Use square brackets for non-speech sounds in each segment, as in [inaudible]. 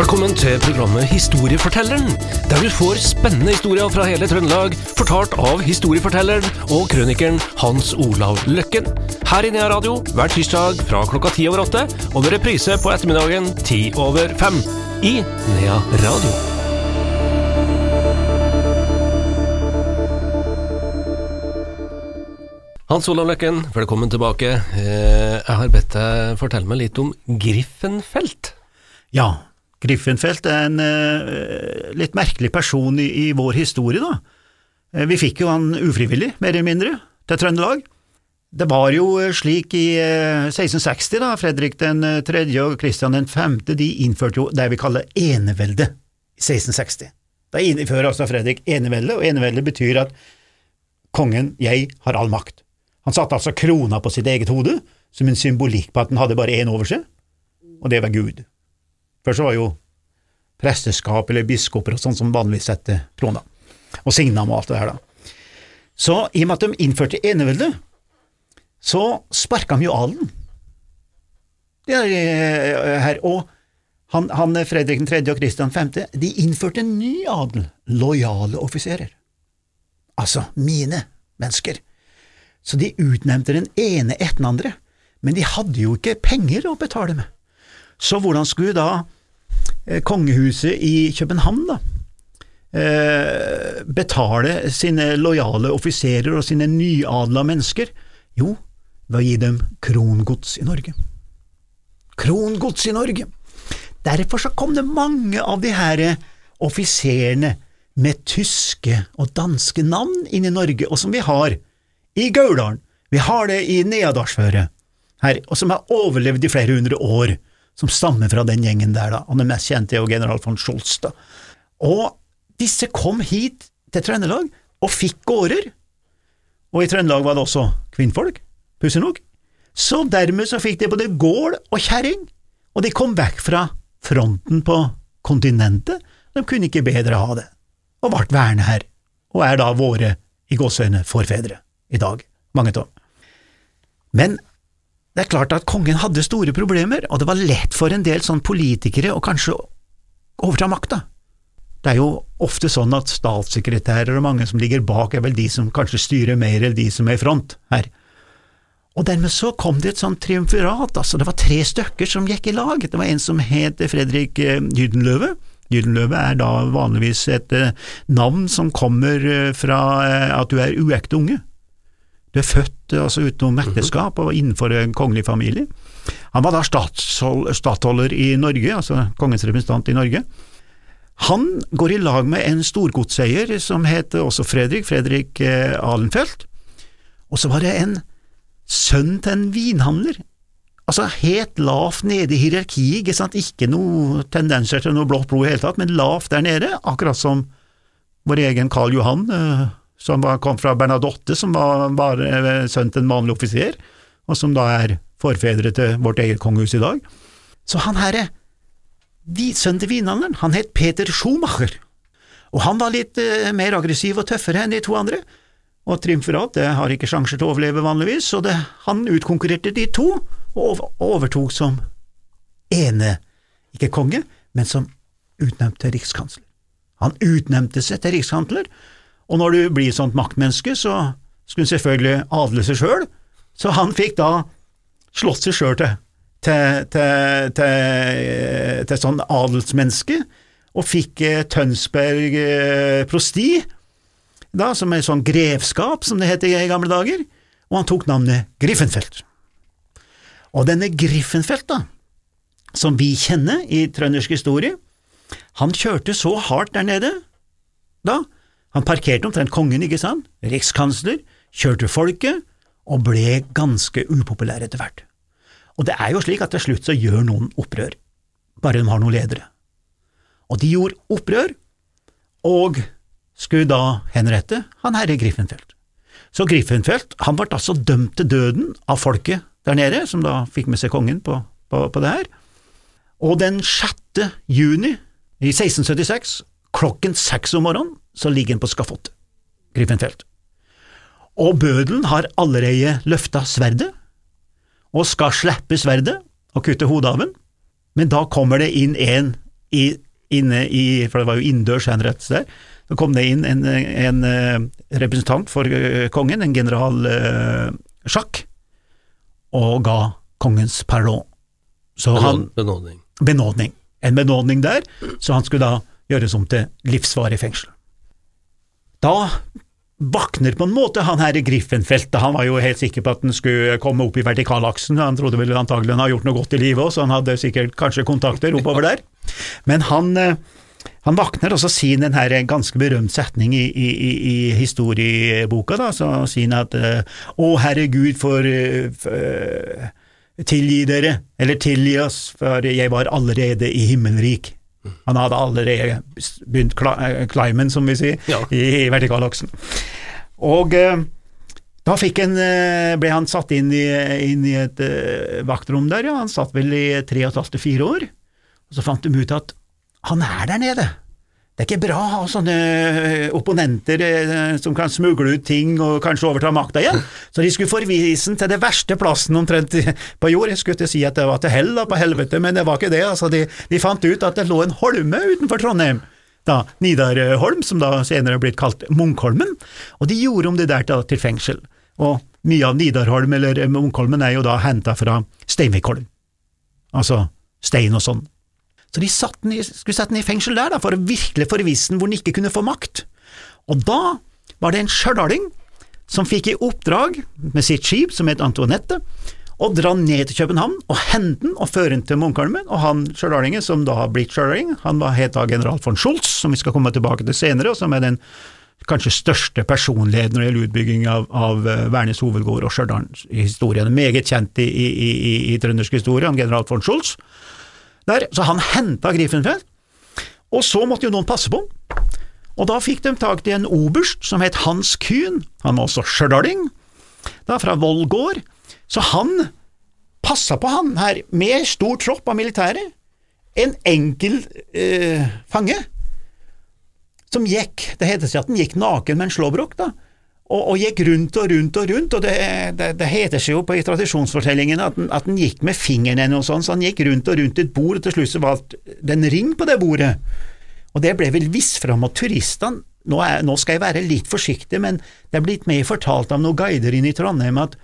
Velkommen til programmet Historiefortelleren, der du får spennende historier fra hele Trøndelag, fortalt av historiefortelleren og krønikeren Hans Olav Løkken. Her i Nea Radio hver tirsdag fra klokka ti over åtte, og med reprise på ettermiddagen ti over fem. I Nea Radio. Hans Olav Løkken, velkommen tilbake. Eh, Jeg har bedt deg fortelle meg litt om Griffenfelt. Ja, Griffenfeld er en eh, litt merkelig person i, i vår historie, da. Eh, vi fikk jo han ufrivillig, mer eller mindre, til Trøndelag. Det var jo eh, slik i eh, 1660, da, Fredrik den eh, tredje og Kristian den femte, de innførte jo det vi kaller enevelde i 1660. Da innfører altså Fredrik enevelde, og enevelde betyr at kongen, jeg, har all makt. Han satte altså krona på sitt eget hode, som en symbolikk på at han hadde bare én over seg, og det var Gud. Før så var jo presteskap eller biskoper og sånn som vanligvis setter krona, og signa med alt det her, da. Så i og med at de innførte enevelde, så sparka de jo er eh, her, og han, han Fredrik 3. og Kristian 5. de innførte en ny adel, lojale offiserer. Altså mine mennesker. Så de utnevnte den ene etter den andre, men de hadde jo ikke penger å betale med. Så hvordan skulle da eh, kongehuset i København da, eh, betale sine lojale offiserer og sine nyadla mennesker? Jo, ved å gi dem krongods i Norge. Krongods i Norge! Derfor så kom det mange av de her offiserene med tyske og danske navn inn i Norge, og som vi har i Gauldalen, vi har det i Neadalsføret her, og som har overlevd i flere hundre år, som stammer fra den gjengen der, da, og den mest kjente er jo general von Scholz, da. Og disse kom hit til Trøndelag og fikk gårder, og i Trøndelag var det også kvinnfolk, pussig nok, så dermed så fikk de både gård og kjerring, og de kom vekk fra fronten på kontinentet, de kunne ikke bedre ha det, og ble værende her, og er da våre, i gåseøyne, forfedre i dag, mange av dem. Men det er klart at kongen hadde store problemer, og det var lett for en del sånn politikere å kanskje overta makta. Det er jo ofte sånn at statssekretærer og mange som ligger bak, er vel de som kanskje styrer mer eller de som er i front her. Og dermed så kom det et sånt triumvirat, altså det var tre stykker som gikk i lag. Det var en som het Fredrik Gyldenløve. Gydenløve. Gydenløve er da vanligvis et eh, navn som kommer eh, fra eh, at du er uekte unge. Er født altså utenom ekteskap og innenfor en kongelig familie. Han var da stattholder i Norge, altså kongens representant i Norge. Han går i lag med en storgodseier som heter også Fredrik, Fredrik eh, Alenfeldt, og så var det en sønn til en vinhandler. Altså helt lavt nede i hierarkiet, ikke sant, ikke noe tendenser til noe blått blod i hele tatt, men lavt der nede, akkurat som vår egen Karl Johan, eh, som var, kom fra Bernadotte, som var var eh, sønn til en vanlig offiser, og som da er forfedre til vårt eget kongehus i dag. Så han herre, sønnen til vinhandleren, han het Peter Schumacher, og han var litt eh, mer aggressiv og tøffere enn de to andre, og triumferat det har ikke sjanser til å overleve vanligvis, så det, han utkonkurrerte de to, og overtok som ene, ikke konge, men som utnevnte rikskansler. Han utnevnte seg til rikskansler, og når du blir sånt maktmenneske, så skulle hun selvfølgelig adle seg sjøl, så han fikk da slått seg sjøl til, til, til, til, sånn adelsmenneske, og fikk eh, Tønsberg eh, prosti, da, som er sånn grevskap, som det het i gamle dager, og han tok navnet Griffenfeldt. Og denne Griffenfeldt, da, som vi kjenner i trøndersk historie, han kjørte så hardt der nede, da, han parkerte omtrent kongen, ikke sant, rikskansler, kjørte folket, og ble ganske upopulær etter hvert. Og det er jo slik at til slutt så gjør noen opprør, bare de har noen ledere. Og de gjorde opprør, og skulle da henrette han herre Griffenfeldt. Så Griffenfeldt han ble altså dømt til døden av folket der nede, som da fikk med seg kongen på, på, på det her. Og den 6. juni i 1676, klokken seks om morgenen, så ligger han på skafottet, Griffenfeld. Og bødelen har allerede løfta sverdet, og skal slippe sverdet og kutte hodet av den, men da kommer det inn en i, inne i For det var jo innendørs henrettelse der. Så kom det inn en, en eh, representant for eh, kongen, en general eh, Jacques, og ga kongens pardon. Så han Benådning. benådning. En benådning der, så han skulle da gjøres om til livsvarig fengsel. Da vakner på en måte han her i Griffenfeldt, han var jo helt sikker på at han skulle komme opp i vertikalaksen, han trodde vel antagelig han hadde gjort noe godt i livet òg, så han hadde sikkert kanskje kontakter oppover der. Men han, eh, han våkner, og så sier han en her ganske berømt setning i, i, i, historieboka, da, så sier han at eh, Å, herregud, for, eh, for Tilgi dere, eller tilgi oss, for jeg var allerede i himmelrik. Han hadde allerede begynt eh, climben, som vi sier, Ja. i, vertikalaksen. Og eh, da en, eh, ble han satt inn i, inn i et vaktrom der, ja. Han satt vel i tre og et halvt til fire år. Og så fant de ut at han er der nede. Det er ikke bra å ha sånne eh, opponenter eh, som kan smugle ut ting og kanskje overta makta igjen. [laughs] Så de skulle forvise den til det verste plassen omtrent på jord. Jeg skulle ikke si at det var til hell, da, på helvete, men det var ikke det. Altså, de, de fant ut at det lå en holme utenfor Trondheim. Da, Nidarholm, som da senere er blitt kalt Munkholmen, og de gjorde om det der da, til fengsel. Og mye av Nidarholm, eller Munkholmen, er jo da henta fra Steinvikholm, altså stein og sånn. Så de den i, skulle sette den i fengsel der, da, for å virkelig forvise den hvor den ikke kunne få makt. Og da var det en stjørdal som fikk i oppdrag med sitt skip, som het Antoinette, å dra ned til København og hente den og føre den til Munkholmen. Og han stjørdalingen, som da har blitt stjørdaling, han var het da general von Schultz, som vi skal komme tilbake til senere, og som er den kanskje største personlighet når det gjelder utbygging av, av eh, Værnes hovedgård og Stjørdals historie. Meget kjent i, i, i, i trøndersk historie, han general von Schultz. Der, så han henta Griffenfeld, og så måtte jo noen passe på ham. Og da fikk de tak i en oberst som het Hans Kuhn, han var også stjørdaling, da fra Voll gård, så han passa på han her med stor tropp av militære, en enkel eh, fange, som gikk, det heter seg at den gikk naken med en slåbrok, da, og, og gikk rundt og rundt og rundt, og det, det, det heter seg jo på i tradisjonsfortellingen at den, at den gikk med fingeren eller noe sånt, så han gikk rundt og rundt et bord, og til slutt så valgte det en ring på det bordet, og det ble vel vist fram av turistene, nå, nå skal jeg være litt forsiktig, men det er blitt meg fortalt av noen guider inne i Trondheim at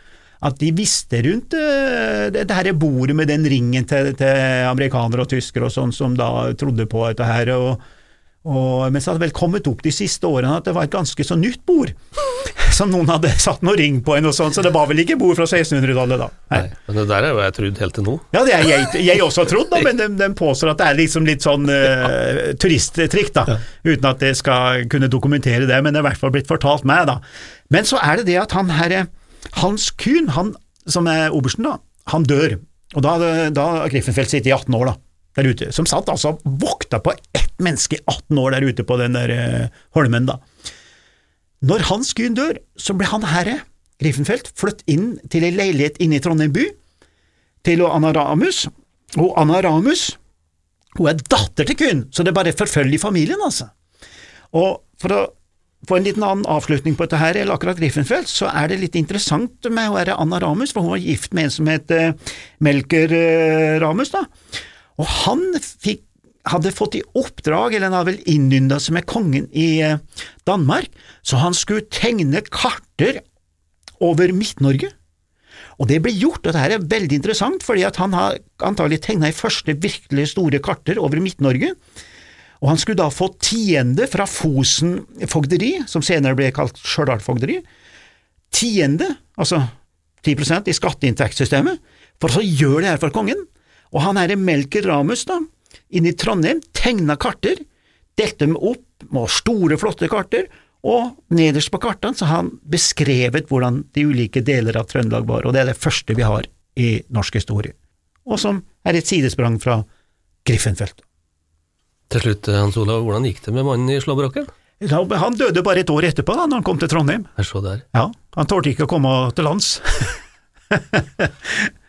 at de visste rundt eh, det, det her bordet med den ringen til, til amerikanere og tyskere og sånn, som da trodde på dette her, og, og, men så hadde det vel kommet opp de siste årene at det var et ganske så nytt bord, [laughs] som noen hadde satt noe ring på en og sånn, så det var vel ikke bord fra 1600-tallet da. Nei. Nei, men det der er jo jeg trodd helt til nå. Ja, det er jeg, jeg også trodd, da, men de, de påstår at det er liksom litt sånn uh, turisttrikk, da, uten at jeg skal kunne dokumentere det, men det er i hvert fall blitt fortalt meg, da. Men så er det det at han herre Hans Kuhn, han som er obersten, da, han dør, og da da har Griffenfeldt sittet i 18 år, da, der ute, som satt altså vokta på ett menneske i 18 år der ute på den der eh, holmen, da. Når Hans Gyn dør, så ble han herre, Griffenfeldt, flyttet inn til ei leilighet inne i Trondheim by, til Anna Ramus, og Anna Ramus hun er datter til Kuhn, så det er bare forfølger familien, altså. Og for å få en liten annen avslutning på dette her, eller akkurat Griffenfeldt, så er det litt interessant med å være Anna Ramus, for hun var gift med en som het eh, Melker eh, Ramus, da. Og han fikk, hadde fått i oppdrag, eller han hadde vel innynda seg med kongen i eh, Danmark, så han skulle tegne karter over Midt-Norge. Og det ble gjort, og det her er veldig interessant, fordi han har antagelig tegna de første virkelig store karter over Midt-Norge, og han skulle da få tiende fra Fosen fogderi, som senere ble kalt Stjørdal fogderi, tiende, altså 10% i skatteinntektssystemet, for så gjør det her for kongen. Og han herre Melker Ramus, da, inne i Trondheim, tegna karter, delte dem opp med store, flotte karter, og nederst på kartene så har han beskrevet hvordan de ulike deler av Trøndelag var, og det er det første vi har i norsk historie, og som er et sidesprang fra Griffenfeldt. Til slutt, eh, Hans Olav, hvordan gikk det med mannen i slåbroken? Han døde bare et år etterpå, da når han kom til Trondheim. Jeg så der. Ja, Han tålte ikke å komme til lands. [laughs]